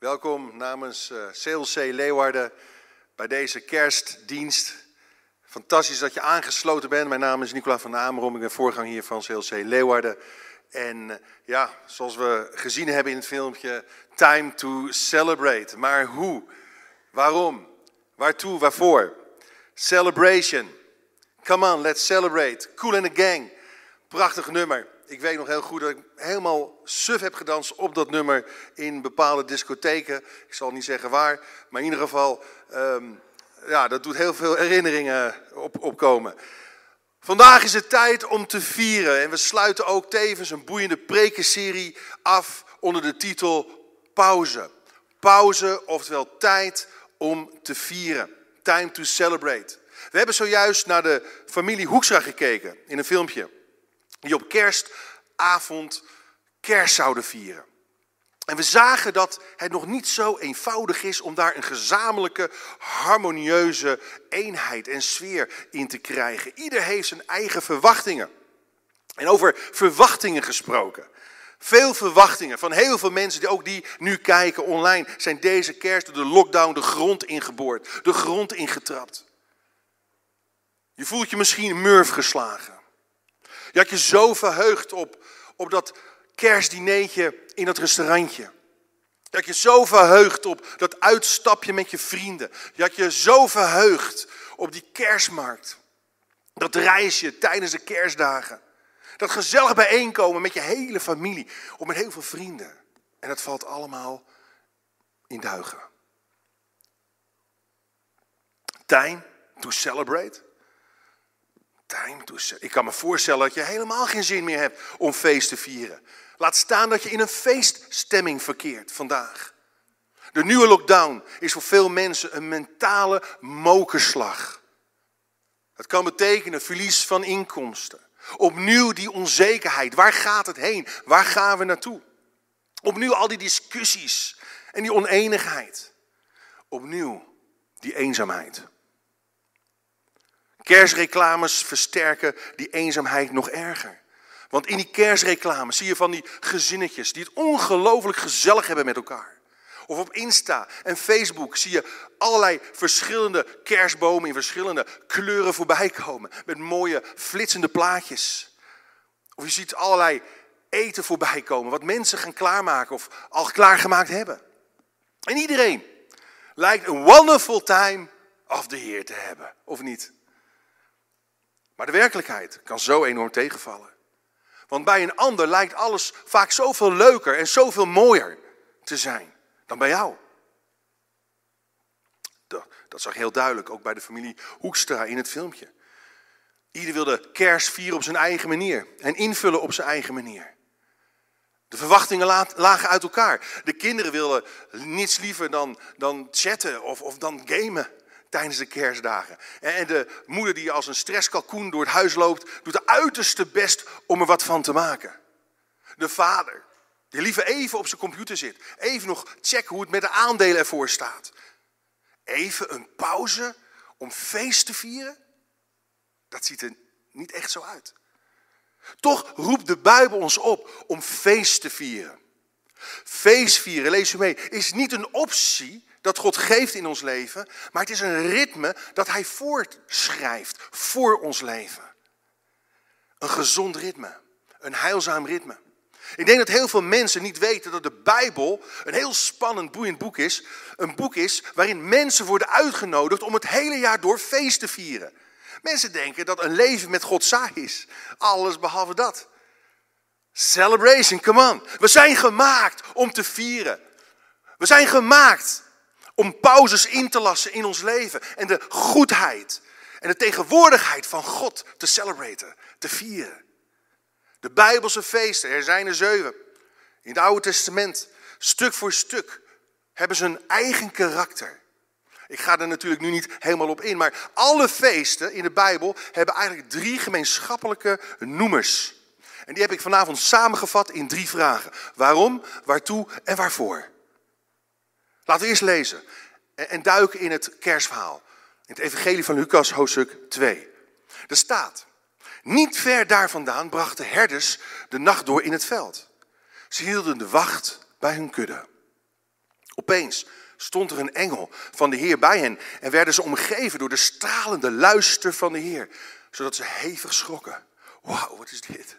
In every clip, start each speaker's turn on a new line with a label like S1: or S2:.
S1: Welkom namens CLC Leeuwarden bij deze kerstdienst. Fantastisch dat je aangesloten bent. Mijn naam is Nicola van Amerom. Ik ben voorganger hier van CLC Leeuwarden. En eh, ja, zoals we gezien hebben in het filmpje, time to celebrate. Maar hoe? Waarom? Waartoe? Waarvoor? Celebration. Come on, let's celebrate. Cool in the gang. Prachtig nummer. Ik weet nog heel goed dat ik helemaal suf heb gedanst op dat nummer in bepaalde discotheken. Ik zal niet zeggen waar, maar in ieder geval, um, ja, dat doet heel veel herinneringen op, opkomen. Vandaag is het tijd om te vieren en we sluiten ook tevens een boeiende prekenserie af onder de titel Pauze. Pauze, oftewel tijd om te vieren. Time to celebrate. We hebben zojuist naar de familie Hoekstra gekeken in een filmpje. Die op kerstavond kerst zouden vieren. En we zagen dat het nog niet zo eenvoudig is om daar een gezamenlijke, harmonieuze eenheid en sfeer in te krijgen. Ieder heeft zijn eigen verwachtingen. En over verwachtingen gesproken. Veel verwachtingen van heel veel mensen die ook die nu kijken online zijn deze kerst door de lockdown de grond ingeboord, de grond ingetrapt. Je voelt je misschien murf geslagen. Je had je zo verheugd op, op dat kerstdineetje in dat restaurantje. Je had je zo verheugd op dat uitstapje met je vrienden. Je had je zo verheugd op die kerstmarkt. Dat reisje tijdens de kerstdagen. Dat gezellig bijeenkomen met je hele familie of met heel veel vrienden. En dat valt allemaal in duigen. Time to celebrate. Time to. Ik kan me voorstellen dat je helemaal geen zin meer hebt om feest te vieren. Laat staan dat je in een feeststemming verkeert vandaag. De nieuwe lockdown is voor veel mensen een mentale mokerslag. Het kan betekenen verlies van inkomsten. Opnieuw die onzekerheid. Waar gaat het heen? Waar gaan we naartoe? Opnieuw al die discussies en die oneenigheid. Opnieuw die eenzaamheid. Kerstreclames versterken die eenzaamheid nog erger. Want in die kerstreclames zie je van die gezinnetjes die het ongelooflijk gezellig hebben met elkaar. Of op Insta en Facebook zie je allerlei verschillende kerstbomen in verschillende kleuren voorbij komen. Met mooie flitsende plaatjes. Of je ziet allerlei eten voorbij komen. Wat mensen gaan klaarmaken of al klaargemaakt hebben. En iedereen lijkt een wonderful time of the year te hebben. Of niet? Maar de werkelijkheid kan zo enorm tegenvallen. Want bij een ander lijkt alles vaak zoveel leuker en zoveel mooier te zijn dan bij jou. Dat zag heel duidelijk ook bij de familie Hoekstra in het filmpje. Ieder wilde kerst vieren op zijn eigen manier en invullen op zijn eigen manier. De verwachtingen lagen uit elkaar. De kinderen wilden niets liever dan, dan chatten of, of dan gamen tijdens de kerstdagen. En de moeder die als een stresskalkoen door het huis loopt, doet de uiterste best om er wat van te maken. De vader, die liever even op zijn computer zit, even nog checken hoe het met de aandelen ervoor staat. Even een pauze om feest te vieren? Dat ziet er niet echt zo uit. Toch roept de Bijbel ons op om feest te vieren. Feest vieren, lees u mee, is niet een optie dat God geeft in ons leven, maar het is een ritme dat Hij voortschrijft voor ons leven. Een gezond ritme, een heilzaam ritme. Ik denk dat heel veel mensen niet weten dat de Bijbel een heel spannend, boeiend boek is. Een boek is waarin mensen worden uitgenodigd om het hele jaar door feest te vieren. Mensen denken dat een leven met God saai is. Alles behalve dat. Celebration, come on. We zijn gemaakt om te vieren. We zijn gemaakt om pauzes in te lassen in ons leven. En de goedheid en de tegenwoordigheid van God te celebraten, te vieren. De Bijbelse feesten, er zijn er zeven. In het Oude Testament, stuk voor stuk, hebben ze een eigen karakter. Ik ga er natuurlijk nu niet helemaal op in, maar alle feesten in de Bijbel hebben eigenlijk drie gemeenschappelijke noemers. En die heb ik vanavond samengevat in drie vragen. Waarom, waartoe en waarvoor? Laten we eerst lezen en duiken in het kerstverhaal. In het evangelie van Lucas, hoofdstuk 2. Er staat, niet ver daar vandaan brachten herders de nacht door in het veld. Ze hielden de wacht bij hun kudde. Op opeens stond er een engel van de Heer bij hen en werden ze omgeven door de stralende luister van de Heer, zodat ze hevig schrokken. Wauw, wat is dit?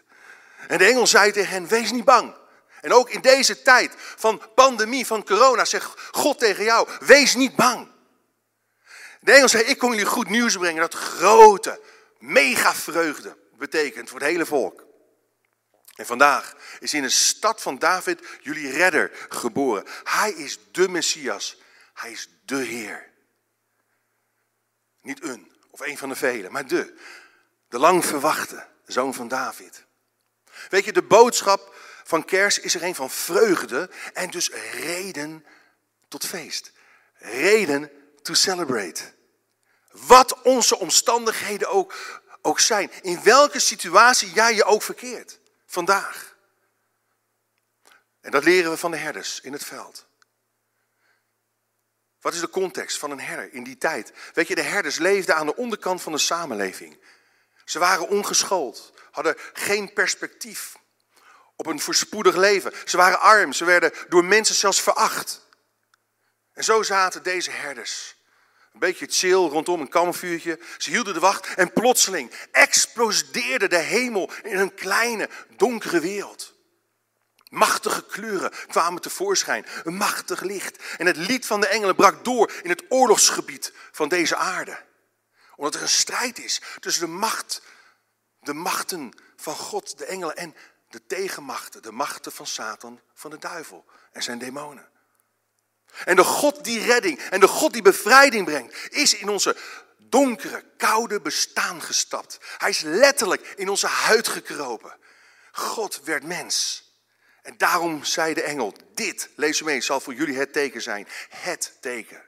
S1: En de engel zei tegen hen, wees niet bang. En ook in deze tijd van pandemie, van corona, zegt God tegen jou, wees niet bang. De engel zei, ik kom jullie goed nieuws brengen dat grote, mega vreugde betekent voor het hele volk. En vandaag is in de stad van David jullie redder geboren. Hij is de Messias. Hij is de Heer. Niet een of een van de velen, maar de. De lang verwachte zoon van David. Weet je, de boodschap van kers is er een van vreugde en dus reden tot feest. Reden to celebrate. Wat onze omstandigheden ook, ook zijn. In welke situatie jij je ook verkeert. Vandaag. En dat leren we van de herders in het veld. Wat is de context van een herder in die tijd? Weet je, de herders leefden aan de onderkant van de samenleving. Ze waren ongeschoold, hadden geen perspectief op een voorspoedig leven. Ze waren arm, ze werden door mensen zelfs veracht. En zo zaten deze herders. Een beetje chill rondom een kampvuurtje. Ze hielden de wacht en plotseling explodeerde de hemel in een kleine, donkere wereld. Machtige kleuren kwamen tevoorschijn, een machtig licht. En het lied van de engelen brak door in het oorlogsgebied van deze aarde. Omdat er een strijd is tussen de macht, de machten van God, de engelen en de tegenmachten, de machten van Satan, van de duivel en zijn demonen. En de God die redding en de God die bevrijding brengt, is in onze donkere, koude bestaan gestapt. Hij is letterlijk in onze huid gekropen. God werd mens. En daarom zei de engel, dit, lees zal voor jullie het teken zijn. Het teken.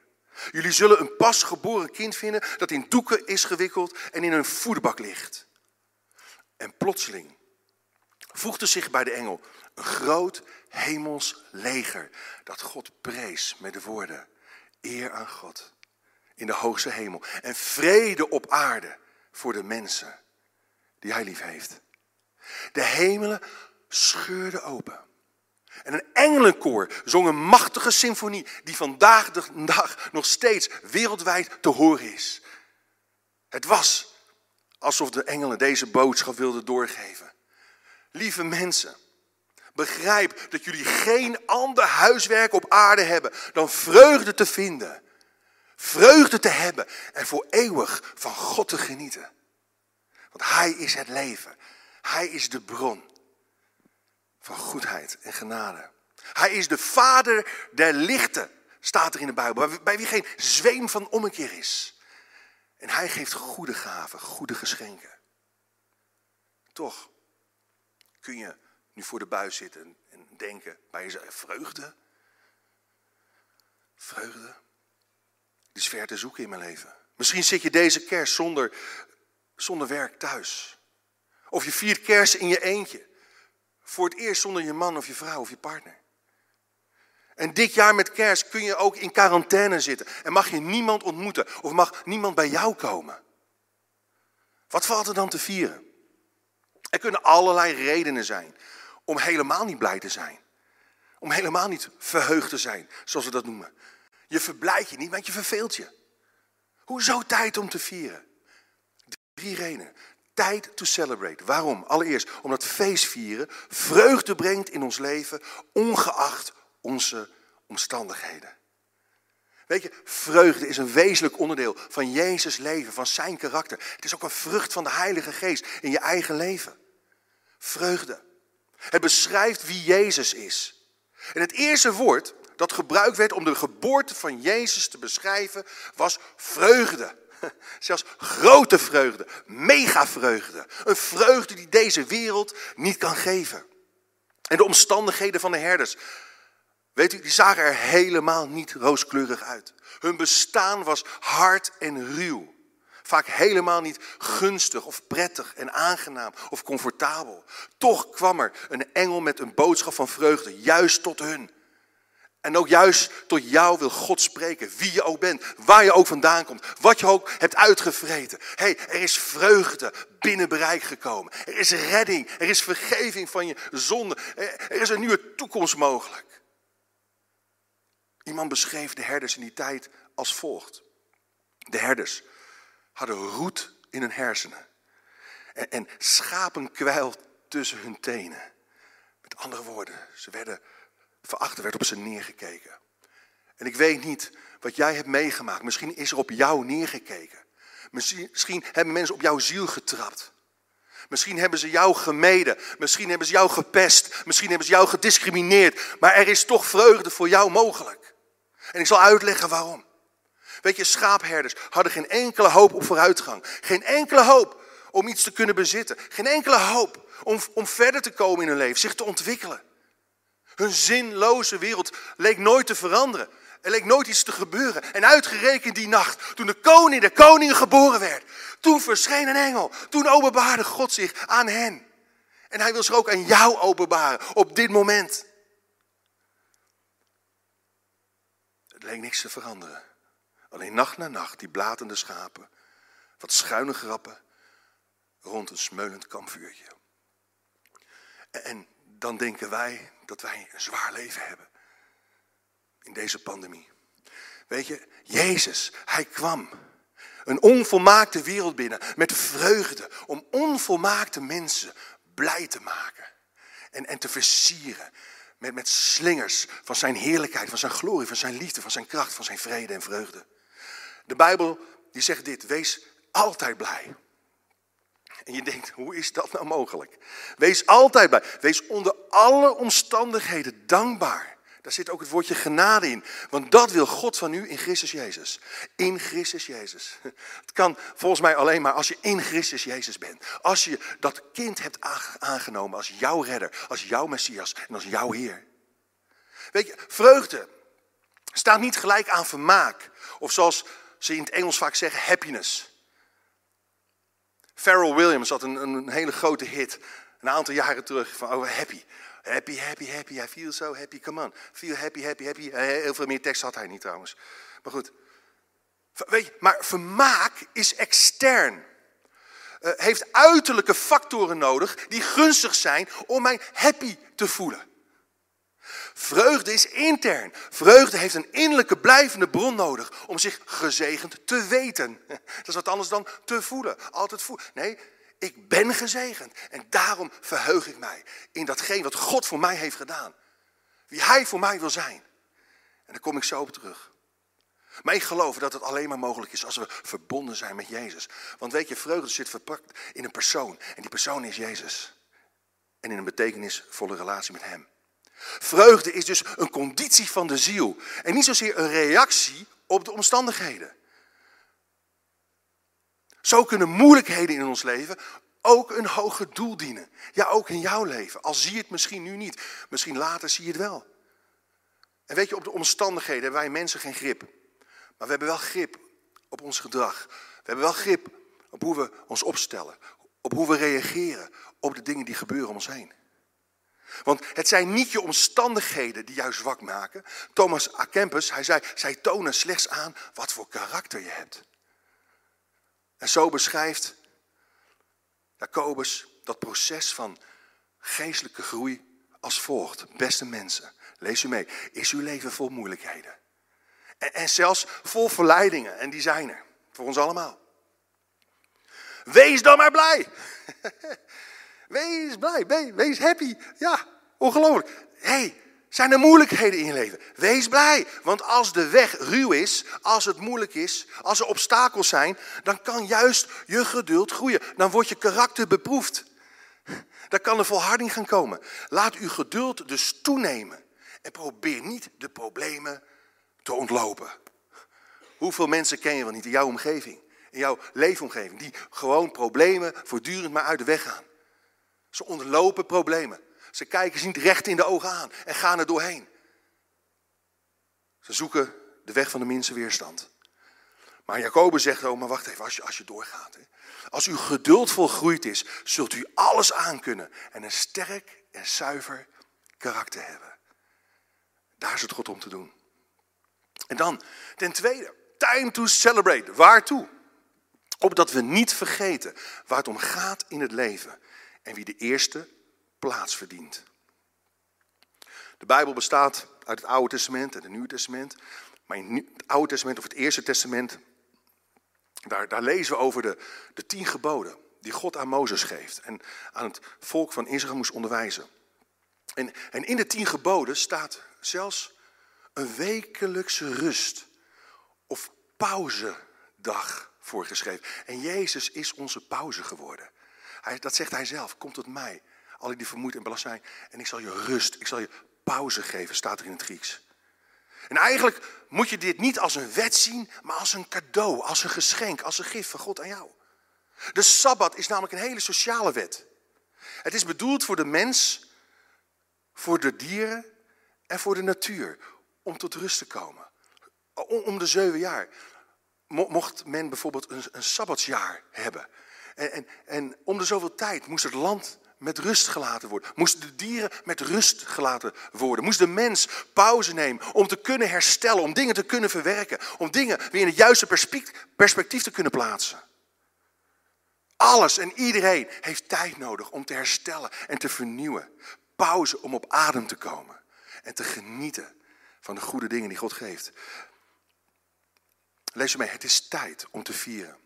S1: Jullie zullen een pasgeboren kind vinden dat in doeken is gewikkeld en in een voederbak ligt. En plotseling voegde zich bij de engel een groot hemels leger dat God prees met de woorden: eer aan God in de hoogste hemel en vrede op aarde voor de mensen die hij lief heeft. De hemelen scheurden open. En een engelenkoor zong een machtige symfonie die vandaag de dag nog steeds wereldwijd te horen is. Het was alsof de engelen deze boodschap wilden doorgeven. Lieve mensen, begrijp dat jullie geen ander huiswerk op aarde hebben dan vreugde te vinden. Vreugde te hebben en voor eeuwig van God te genieten. Want Hij is het leven. Hij is de bron van goedheid en genade. Hij is de vader der lichten, staat er in de Bijbel, bij wie geen zweem van ommekeer is. En hij geeft goede gaven, goede geschenken. Toch kun je nu voor de buis zitten en denken bij jezelf, vreugde? Vreugde? Die is ver te zoeken in mijn leven. Misschien zit je deze kerst zonder, zonder werk thuis. Of je viert kerst in je eentje. Voor het eerst zonder je man of je vrouw of je partner. En dit jaar met kerst kun je ook in quarantaine zitten. En mag je niemand ontmoeten. Of mag niemand bij jou komen. Wat valt er dan te vieren? Er kunnen allerlei redenen zijn om helemaal niet blij te zijn. Om helemaal niet verheugd te zijn, zoals we dat noemen. Je verblijdt je niet, want je verveelt je. Hoezo tijd om te vieren? Drie redenen. Tijd to celebrate. Waarom? Allereerst omdat feestvieren vreugde brengt in ons leven, ongeacht onze omstandigheden. Weet je, vreugde is een wezenlijk onderdeel van Jezus' leven, van zijn karakter. Het is ook een vrucht van de Heilige Geest in je eigen leven. Vreugde. Het beschrijft wie Jezus is. En het eerste woord dat gebruikt werd om de geboorte van Jezus te beschrijven was vreugde. Zelfs grote vreugde, mega vreugde. Een vreugde die deze wereld niet kan geven. En de omstandigheden van de herders, weet u, die zagen er helemaal niet rooskleurig uit. Hun bestaan was hard en ruw. Vaak helemaal niet gunstig of prettig en aangenaam of comfortabel. Toch kwam er een engel met een boodschap van vreugde, juist tot hun. En ook juist tot jou wil God spreken, wie je ook bent, waar je ook vandaan komt, wat je ook hebt uitgevreten. hey, er is vreugde binnen bereik gekomen. Er is redding, er is vergeving van je zonde. Er is een nieuwe toekomst mogelijk. Iemand beschreef de herders in die tijd als volgt. De herders hadden roet in hun hersenen en, en schapenkwijl tussen hun tenen. Met andere woorden, ze werden veracht, werd op ze neergekeken. En ik weet niet wat jij hebt meegemaakt. Misschien is er op jou neergekeken. Misschien, misschien hebben mensen op jouw ziel getrapt. Misschien hebben ze jou gemeden. Misschien hebben ze jou gepest. Misschien hebben ze jou gediscrimineerd. Maar er is toch vreugde voor jou mogelijk. En ik zal uitleggen waarom. Weet je, schaapherders hadden geen enkele hoop op vooruitgang. Geen enkele hoop om iets te kunnen bezitten. Geen enkele hoop om, om verder te komen in hun leven, zich te ontwikkelen. Hun zinloze wereld leek nooit te veranderen. Er leek nooit iets te gebeuren. En uitgerekend die nacht, toen de koning der koningen geboren werd, toen verscheen een engel. Toen openbaarde God zich aan hen. En hij wil zich ook aan jou openbaren op dit moment. Het leek niks te veranderen. Alleen nacht na nacht die blatende schapen, wat schuine grappen rond een smeulend kampvuurtje. En dan denken wij dat wij een zwaar leven hebben in deze pandemie. Weet je, Jezus, hij kwam een onvolmaakte wereld binnen met vreugde om onvolmaakte mensen blij te maken en, en te versieren met, met slingers van zijn heerlijkheid, van zijn glorie, van zijn liefde, van zijn kracht, van zijn vrede en vreugde. De Bijbel die zegt dit, wees altijd blij. En je denkt, hoe is dat nou mogelijk? Wees altijd blij. Wees onder alle omstandigheden dankbaar. Daar zit ook het woordje genade in. Want dat wil God van u in Christus Jezus. In Christus Jezus. Het kan volgens mij alleen maar als je in Christus Jezus bent. Als je dat kind hebt aangenomen als jouw redder, als jouw Messias en als jouw Heer. Weet je, vreugde staat niet gelijk aan vermaak. Of zoals ze in het Engels vaak zeggen, happiness. Pharrell Williams had een, een hele grote hit een aantal jaren terug van over happy. Happy, happy, happy. I feel so happy. Come on. Feel happy, happy, happy. Heel veel meer tekst had hij niet trouwens. Maar goed. Weet je, maar vermaak is extern. Uh, heeft uiterlijke factoren nodig die gunstig zijn om mij happy te voelen. Vreugde is intern. Vreugde heeft een innerlijke blijvende bron nodig om zich gezegend te weten. Dat is wat anders dan te voelen. Altijd voelen. Nee, ik ben gezegend. En daarom verheug ik mij in datgene wat God voor mij heeft gedaan. Wie Hij voor mij wil zijn. En daar kom ik zo op terug. Maar ik geloof dat het alleen maar mogelijk is als we verbonden zijn met Jezus. Want weet je, vreugde zit verpakt in een persoon. En die persoon is Jezus. En in een betekenisvolle relatie met Hem. Vreugde is dus een conditie van de ziel. En niet zozeer een reactie op de omstandigheden. Zo kunnen moeilijkheden in ons leven ook een hoger doel dienen. Ja, ook in jouw leven. Al zie je het misschien nu niet. Misschien later zie je het wel. En weet je, op de omstandigheden hebben wij mensen geen grip. Maar we hebben wel grip op ons gedrag. We hebben wel grip op hoe we ons opstellen. Op hoe we reageren op de dingen die gebeuren om ons heen. Want het zijn niet je omstandigheden die jou zwak maken. Thomas A. Kempis, hij zei, zij tonen slechts aan wat voor karakter je hebt. En zo beschrijft Jacobus dat proces van geestelijke groei als volgt. Beste mensen, lees u mee. Is uw leven vol moeilijkheden? En, en zelfs vol verleidingen, en die zijn er. Voor ons allemaal. Wees dan maar blij. Wees blij, wees happy. Ja, ongelooflijk. Hé, hey, zijn er moeilijkheden in je leven? Wees blij, want als de weg ruw is, als het moeilijk is, als er obstakels zijn, dan kan juist je geduld groeien. Dan wordt je karakter beproefd. Dan kan er volharding gaan komen. Laat uw geduld dus toenemen. En probeer niet de problemen te ontlopen. Hoeveel mensen ken je wel niet in jouw omgeving, in jouw leefomgeving, die gewoon problemen voortdurend maar uit de weg gaan? Ze ontlopen problemen. Ze kijken ze niet recht in de ogen aan en gaan er doorheen. Ze zoeken de weg van de minste weerstand. Maar Jacobus zegt, oh maar wacht even, als je, als je doorgaat. Hè, als uw geduld volgroeid is, zult u alles aankunnen en een sterk en zuiver karakter hebben. Daar is het God om te doen. En dan, ten tweede, time to celebrate. Waartoe? Opdat we niet vergeten waar het om gaat in het leven en wie de eerste plaats verdient. De Bijbel bestaat uit het Oude Testament en het Nieuwe Testament. Maar in het Oude Testament of het Eerste Testament, daar, daar lezen we over de, de tien geboden die God aan Mozes geeft en aan het volk van Israël moest onderwijzen. En, en in de tien geboden staat zelfs een wekelijkse rust of pauzedag voorgeschreven. En Jezus is onze pauze geworden. Hij, dat zegt hij zelf. Kom tot mij, alle die vermoeid en belast zijn. En ik zal je rust, ik zal je pauze geven, staat er in het Grieks. En eigenlijk moet je dit niet als een wet zien, maar als een cadeau, als een geschenk, als een gift van God aan jou. De Sabbat is namelijk een hele sociale wet. Het is bedoeld voor de mens, voor de dieren en voor de natuur. Om tot rust te komen. Om de zeven jaar. Mocht men bijvoorbeeld een, een sabbatsjaar hebben. En, en, en om de zoveel tijd moest het land met rust gelaten worden. Moesten de dieren met rust gelaten worden. Moest de mens pauze nemen om te kunnen herstellen, om dingen te kunnen verwerken. Om dingen weer in het juiste perspectief te kunnen plaatsen. Alles en iedereen heeft tijd nodig om te herstellen en te vernieuwen. Pauze om op adem te komen en te genieten van de goede dingen die God geeft. Lees je het is tijd om te vieren.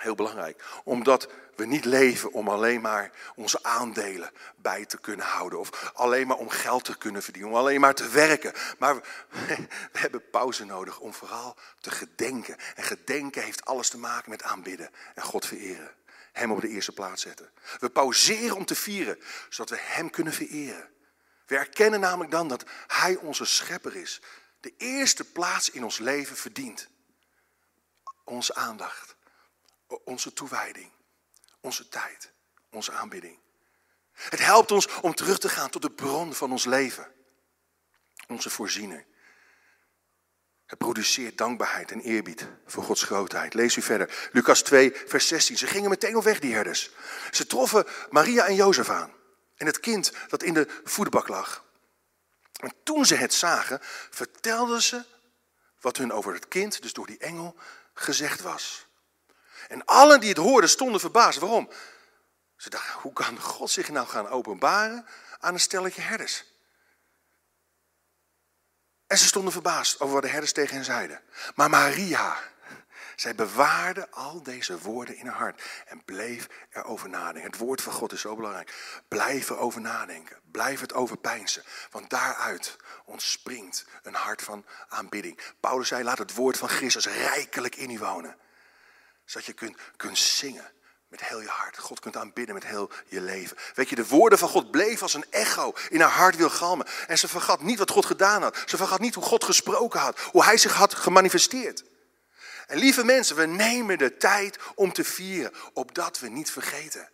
S1: Heel belangrijk, omdat we niet leven om alleen maar onze aandelen bij te kunnen houden. Of alleen maar om geld te kunnen verdienen, om alleen maar te werken. Maar we, hebben pauze nodig om vooral te gedenken. En gedenken heeft alles te maken met aanbidden en God vereren. Hem op de eerste plaats zetten. We pauzeren om te vieren, zodat we Hem kunnen vereren. We erkennen namelijk dan dat Hij onze schepper is. De eerste plaats in ons leven verdient. Onze aandacht, onze toewijding, onze tijd, onze aanbidding. Het helpt ons om terug te gaan tot de bron van ons leven. Onze voorziener. Het produceert dankbaarheid en eerbied voor Gods grootheid. Lees u verder. Lucas 2, vers 16. Ze gingen meteen op weg, die herders. Ze troffen Maria en Jozef aan. En het kind dat in de voederbak lag. En toen ze het zagen, vertelden ze wat hun over het kind, dus door die engel, gezegd was. En allen die het hoorden stonden verbaasd. Waarom? Ze dachten, hoe kan God zich nou gaan openbaren aan een stelletje herders? En ze stonden verbaasd over wat de herders tegen hen zeiden. Maar Maria, zij bewaarde al deze woorden in haar hart en bleef erover nadenken. Het woord van God is zo belangrijk. Blijf erover nadenken. Blijf het overpeinzen. Want daaruit ontspringt een hart van aanbidding. Paulus zei, laat het woord van Christus rijkelijk in u wonen. Zodat je kunt, kunt zingen met heel je hart. God kunt aanbidden met heel je leven. Weet je, de woorden van God bleven als een echo in haar hart wil galmen. En ze vergat niet wat God gedaan had. Ze vergat niet hoe God gesproken had. Hoe hij zich had gemanifesteerd. En lieve mensen, we nemen de tijd om te vieren. Opdat we niet vergeten.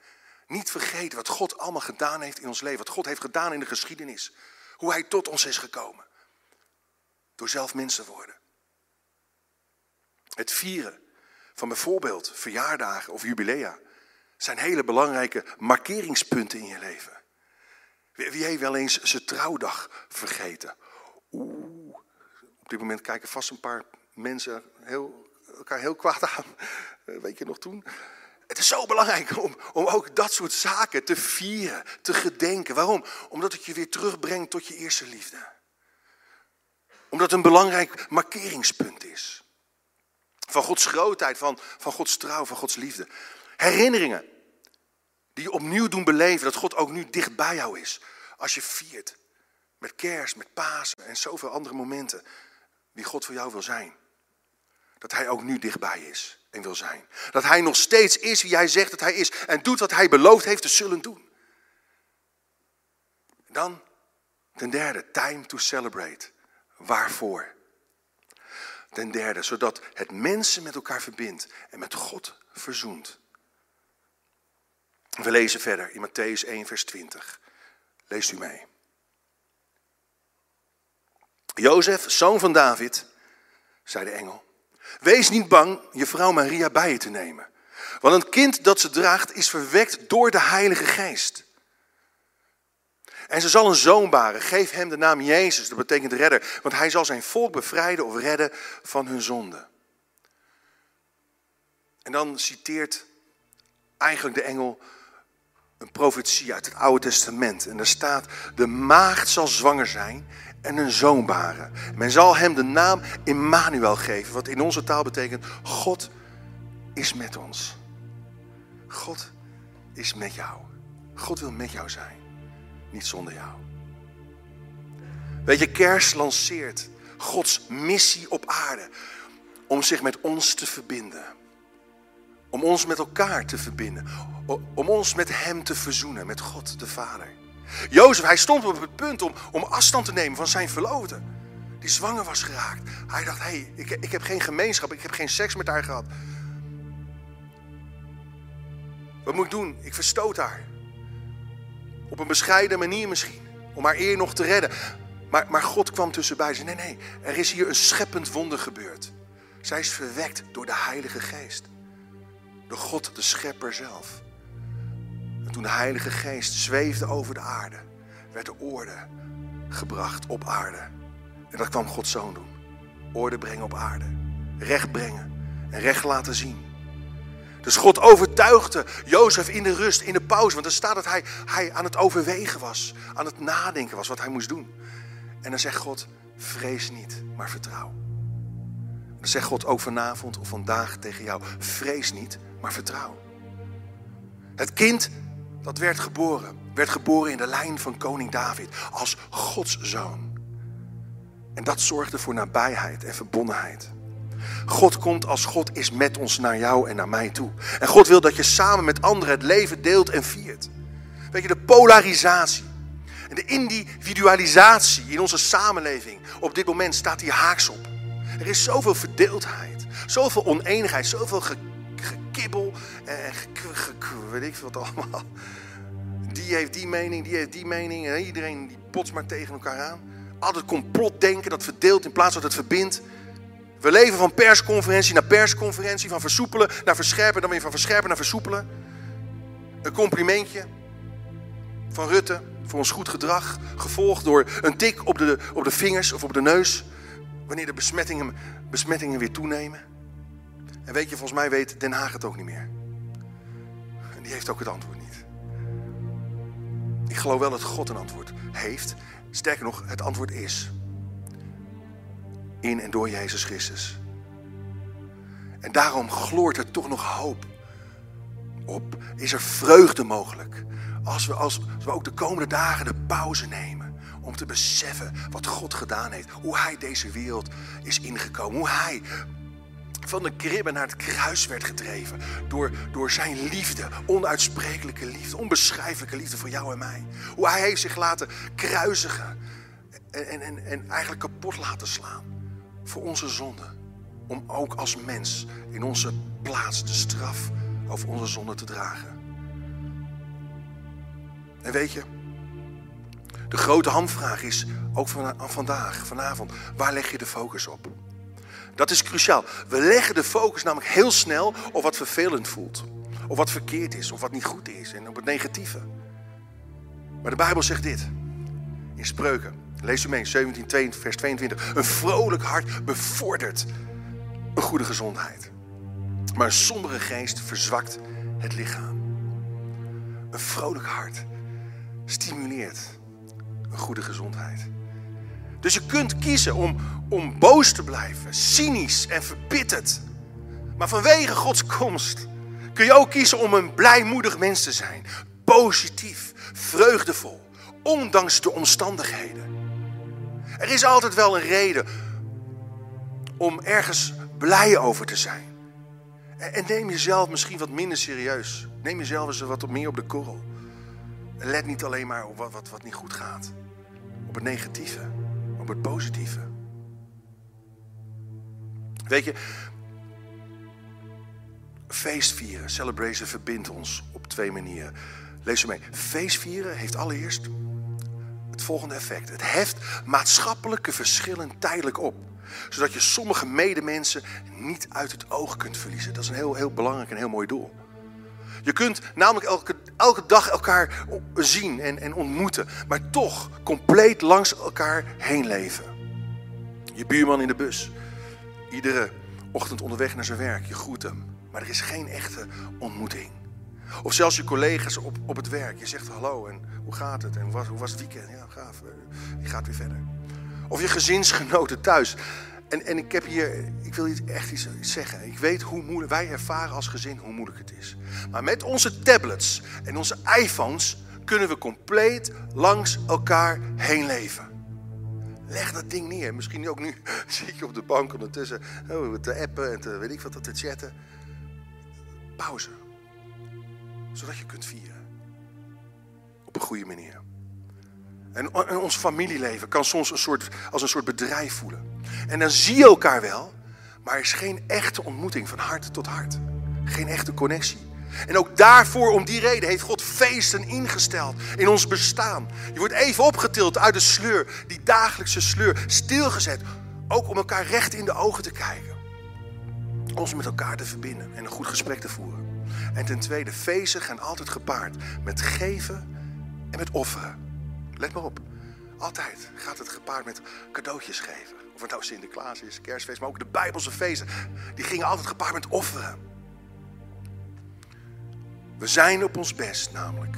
S1: Niet vergeten wat God allemaal gedaan heeft in ons leven. Wat God heeft gedaan in de geschiedenis. Hoe hij tot ons is gekomen. Door zelf mens te worden. Het vieren van bijvoorbeeld verjaardagen of jubilea zijn hele belangrijke markeringspunten in je leven. Wie heeft wel eens zijn trouwdag vergeten? Oeh, op dit moment kijken vast een paar mensen heel, elkaar heel kwaad aan. Eh, weet je nog toen? Het is zo belangrijk om, om ook dat soort zaken te vieren, te gedenken. Waarom? Omdat het je weer terugbrengt tot je eerste liefde. Omdat het een belangrijk markeringspunt is. Van Gods grootheid, van, van Gods trouw, van Gods liefde. Herinneringen die je opnieuw doen beleven dat God ook nu dicht bij jou is. Als je viert met kerst, met Pasen en zoveel andere momenten wie God voor jou wil zijn. Dat Hij ook nu dichtbij is en wil zijn. Dat Hij nog steeds is wie Hij zegt dat Hij is en doet wat Hij beloofd heeft te zullen doen. Dan ten derde, time to celebrate. Waarvoor? Ten derde, zodat het mensen met elkaar verbindt en met God verzoent. We lezen verder in Matthäus 1, vers 20. Leest u mee. Jozef, zoon van David, zei de engel, wees niet bang je vrouw Maria bij je te nemen. Want een kind dat ze draagt is verwekt door de Heilige Geest. En ze zal een zoon baren. Geef hem de naam Jezus, dat betekent redder. Want hij zal zijn volk bevrijden of redden van hun zonde. En dan citeert eigenlijk de engel een profetie uit het Oude Testament. En daar staat, de maagd zal zwanger zijn en een zoon baren. Men zal hem de naam Immanuel geven, wat in onze taal betekent God is met ons. God is met jou. God wil met jou zijn, niet zonder jou. Weet je, kerst lanceert Gods missie op aarde om zich met ons te verbinden. Om ons met elkaar te verbinden. Om ons met Hem te verzoenen, met God de Vader. Jozef, hij stond op het punt om, om afstand te nemen van zijn verloofde. Die zwanger was geraakt. Hij dacht, hé, hey, ik, ik heb geen gemeenschap, ik heb geen seks met haar gehad. Wat moet ik doen? Ik verstoot haar. Op een bescheiden manier misschien. Om haar eer nog te redden. Maar, maar God kwam tussenbij en zei, nee, nee, er is hier een scheppend wonder gebeurd. Zij is verwekt door de Heilige Geest. Door God, de Schepper zelf. En toen de Heilige Geest zweefde over de aarde, werd de orde gebracht op aarde. En dat kwam Gods Zoon doen. Orde brengen op aarde. Recht brengen en recht laten zien. Dus God overtuigde Jozef in de rust, in de pauze. Want er staat dat hij, hij aan het overwegen was, aan het nadenken was wat hij moest doen. En dan zegt God, vrees niet, maar vertrouw. Dan zegt God ook vanavond of vandaag tegen jou, vrees niet, maar vertrouw. Het kind dat werd geboren, werd geboren in de lijn van koning David als Gods zoon. En dat zorgde voor nabijheid en verbondenheid. God komt als God is met ons naar jou en naar mij toe. En God wil dat je samen met anderen het leven deelt en viert. Weet je, de polarisatie en de individualisatie in onze samenleving op dit moment staat hier haaks op. Er is zoveel verdeeldheid, zoveel oneenigheid, zoveel gekibbel en weet ik veel wat allemaal. Die heeft die mening, die heeft die mening en iedereen die botst maar tegen elkaar aan. Altijd complotdenken dat verdeelt in plaats van dat het verbindt. We leven van persconferentie naar persconferentie, van versoepelen naar verscherpen, dan weer van verscherpen naar versoepelen. Een complimentje van Rutte voor ons goed gedrag, gevolgd door een tik op de, op de vingers of op de neus, wanneer de besmettingen, besmettingen weer toenemen. En weet je, volgens mij weet Den Haag het ook niet meer. En die heeft ook het antwoord niet. Ik geloof wel dat God een antwoord heeft. Sterker nog, het antwoord is in en door Jezus Christus. En daarom gloort er toch nog hoop op. Is er vreugde mogelijk? Als we, als we ook de komende dagen de pauze nemen. Om te beseffen wat God gedaan heeft. Hoe Hij deze wereld is ingekomen. Hoe Hij van de kribben naar het kruis werd gedreven. Door, door zijn liefde, onuitsprekelijke liefde, onbeschrijfelijke liefde voor jou en mij. Hoe hij heeft zich laten kruisigen en, en, en eigenlijk kapot laten slaan voor onze zonde. Om ook als mens in onze plaats de straf over onze zonde te dragen. En weet je, de grote hamvraag is ook van, vandaag, vanavond, waar leg je de focus op? Dat is cruciaal. We leggen de focus namelijk heel snel op wat vervelend voelt. Of wat verkeerd is, of wat niet goed is. En op het negatieve. Maar de Bijbel zegt dit. In Spreuken. Lees u mee, 17, vers 22. Een vrolijk hart bevordert een goede gezondheid. Maar een sombere geest verzwakt het lichaam. Een vrolijk hart stimuleert een goede gezondheid. Dus je kunt kiezen om, om boos te blijven, cynisch en verbitterd. Maar vanwege Gods komst kun je ook kiezen om een blijmoedig mens te zijn. Positief, vreugdevol, ondanks de omstandigheden. Er is altijd wel een reden om ergens blij over te zijn. En neem jezelf misschien wat minder serieus. Neem jezelf eens wat meer op de korrel. En let niet alleen maar op wat, wat, wat niet goed gaat. Op het negatieve op het positieve. Weet je, feestvieren, celebration verbindt ons op twee manieren. Lees ze mee. Feestvieren heeft allereerst het volgende effect. Het heft maatschappelijke verschillen tijdelijk op. Zodat je sommige medemensen niet uit het oog kunt verliezen. Dat is een heel, heel belangrijk en heel mooi doel. Je kunt namelijk elke, elke dag elkaar zien en, en ontmoeten, maar toch compleet langs elkaar heen leven. Je buurman in de bus, iedere ochtend onderweg naar zijn werk, je groet hem, maar er is geen echte ontmoeting. Of zelfs je collega's op, op het werk, je zegt hallo en hoe gaat het en hoe was, hoe was het weekend? Ja, gaaf, je gaat weer verder. Of je gezinsgenoten thuis. En, en ik heb hier, ik wil hier echt iets zeggen. Ik weet hoe moeilijk, wij ervaren als gezin hoe moeilijk het is. Maar met onze tablets en onze iPhones kunnen we compleet langs elkaar heen leven. Leg dat ding neer. Misschien ook nu zit je op de bank ondertussen oh, te appen en te weet ik wat te chatten. Pauze. Zodat je kunt vieren. Op een goede manier. En, ons familieleven kan soms een soort, als een soort bedrijf voelen. En dan zie je elkaar wel, maar er is geen echte ontmoeting van hart tot hart. Geen echte connectie. En ook daarvoor, om die reden, heeft God feesten ingesteld in ons bestaan. Je wordt even opgetild uit de sleur, die dagelijkse sleur, stilgezet. Ook om elkaar recht in de ogen te kijken. Ons met elkaar te verbinden en een goed gesprek te voeren. En ten tweede, feesten gaan altijd gepaard met geven en met offeren. Let maar op. Altijd gaat het gepaard met cadeautjes geven. Of het nou Sinterklaas is, kerstfeest, maar ook de Bijbelse feesten. Die gingen altijd gepaard met offeren. We zijn op ons best namelijk.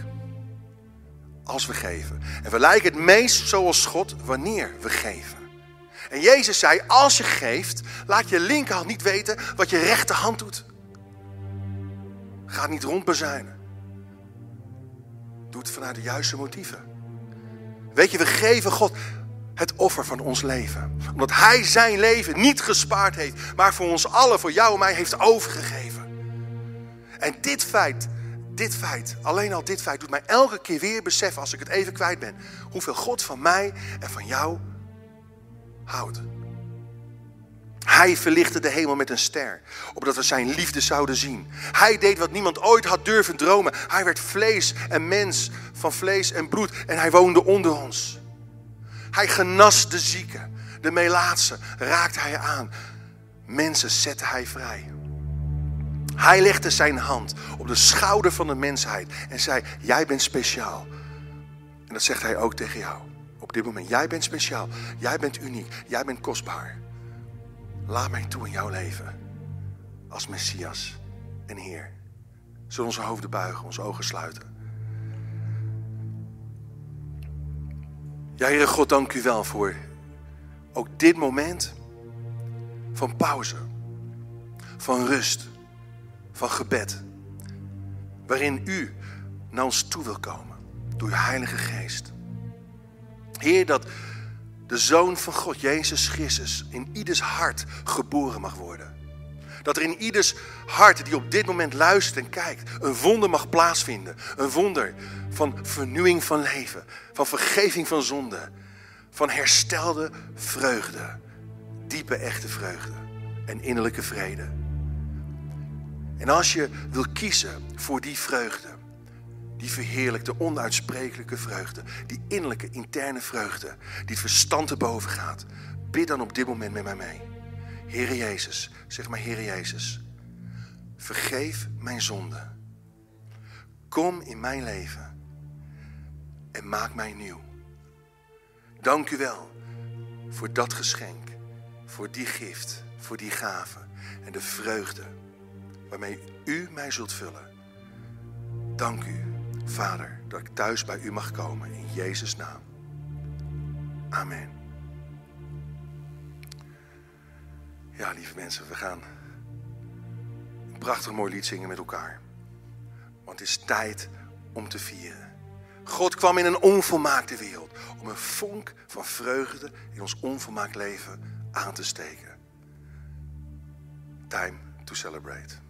S1: Als we geven. En we lijken het meest zoals God wanneer we geven. En Jezus zei, als je geeft, laat je linkerhand niet weten wat je rechterhand doet. Ga niet rondbezuinen. Doe het vanuit de juiste motieven. Weet je, we geven God het offer van ons leven. Omdat Hij zijn leven niet gespaard heeft, maar voor ons allen, voor jou en mij, heeft overgegeven. En dit feit, dit feit, alleen al dit feit, doet mij elke keer weer beseffen, als ik het even kwijt ben, hoeveel God van mij en van jou houdt. Hij verlichtte de hemel met een ster, opdat we zijn liefde zouden zien. Hij deed wat niemand ooit had durven dromen. Hij werd vlees en mens van vlees en bloed en hij woonde onder ons. Hij genas de zieken, de melaatse raakte hij aan. Mensen zette hij vrij. Hij legde zijn hand op de schouder van de mensheid en zei: Jij bent speciaal. En dat zegt hij ook tegen jou. Op dit moment, jij bent speciaal. Jij bent uniek. Jij bent kostbaar. Laat mij toe in jouw leven. Als Messias en Heer. Zullen onze hoofden buigen, onze ogen sluiten. Ja, Heere God, dank u wel voor ook dit moment van pauze, van rust, van gebed. Waarin u naar ons toe wil komen door uw Heilige Geest. Heer, dat de Zoon van God, Jezus Christus, in ieders hart geboren mag worden. Dat er in ieders hart die op dit moment luistert en kijkt, een wonder mag plaatsvinden. Een wonder van vernieuwing van leven, van vergeving van zonde, van herstelde vreugde. Diepe, echte vreugde en innerlijke vrede. En als je wil kiezen voor die vreugde, die verheerlijkte, onuitsprekelijke vreugde. Die innerlijke, interne vreugde. Die het verstand te boven gaat. Bid dan op dit moment met mij mee. Heere Jezus, zeg maar Heere Jezus. Vergeef mijn zonde. Kom in mijn leven. En maak mij nieuw. Dank u wel voor dat geschenk. Voor die gift. Voor die gave. En de vreugde waarmee u mij zult vullen. Dank u Vader, dat ik thuis bij u mag komen in Jezus' naam. Amen. Ja, lieve mensen, we gaan een prachtig mooi lied zingen met elkaar. Want het is tijd om te vieren. God kwam in een onvolmaakte wereld om een vonk van vreugde in ons onvolmaakt leven aan te steken. Time to celebrate.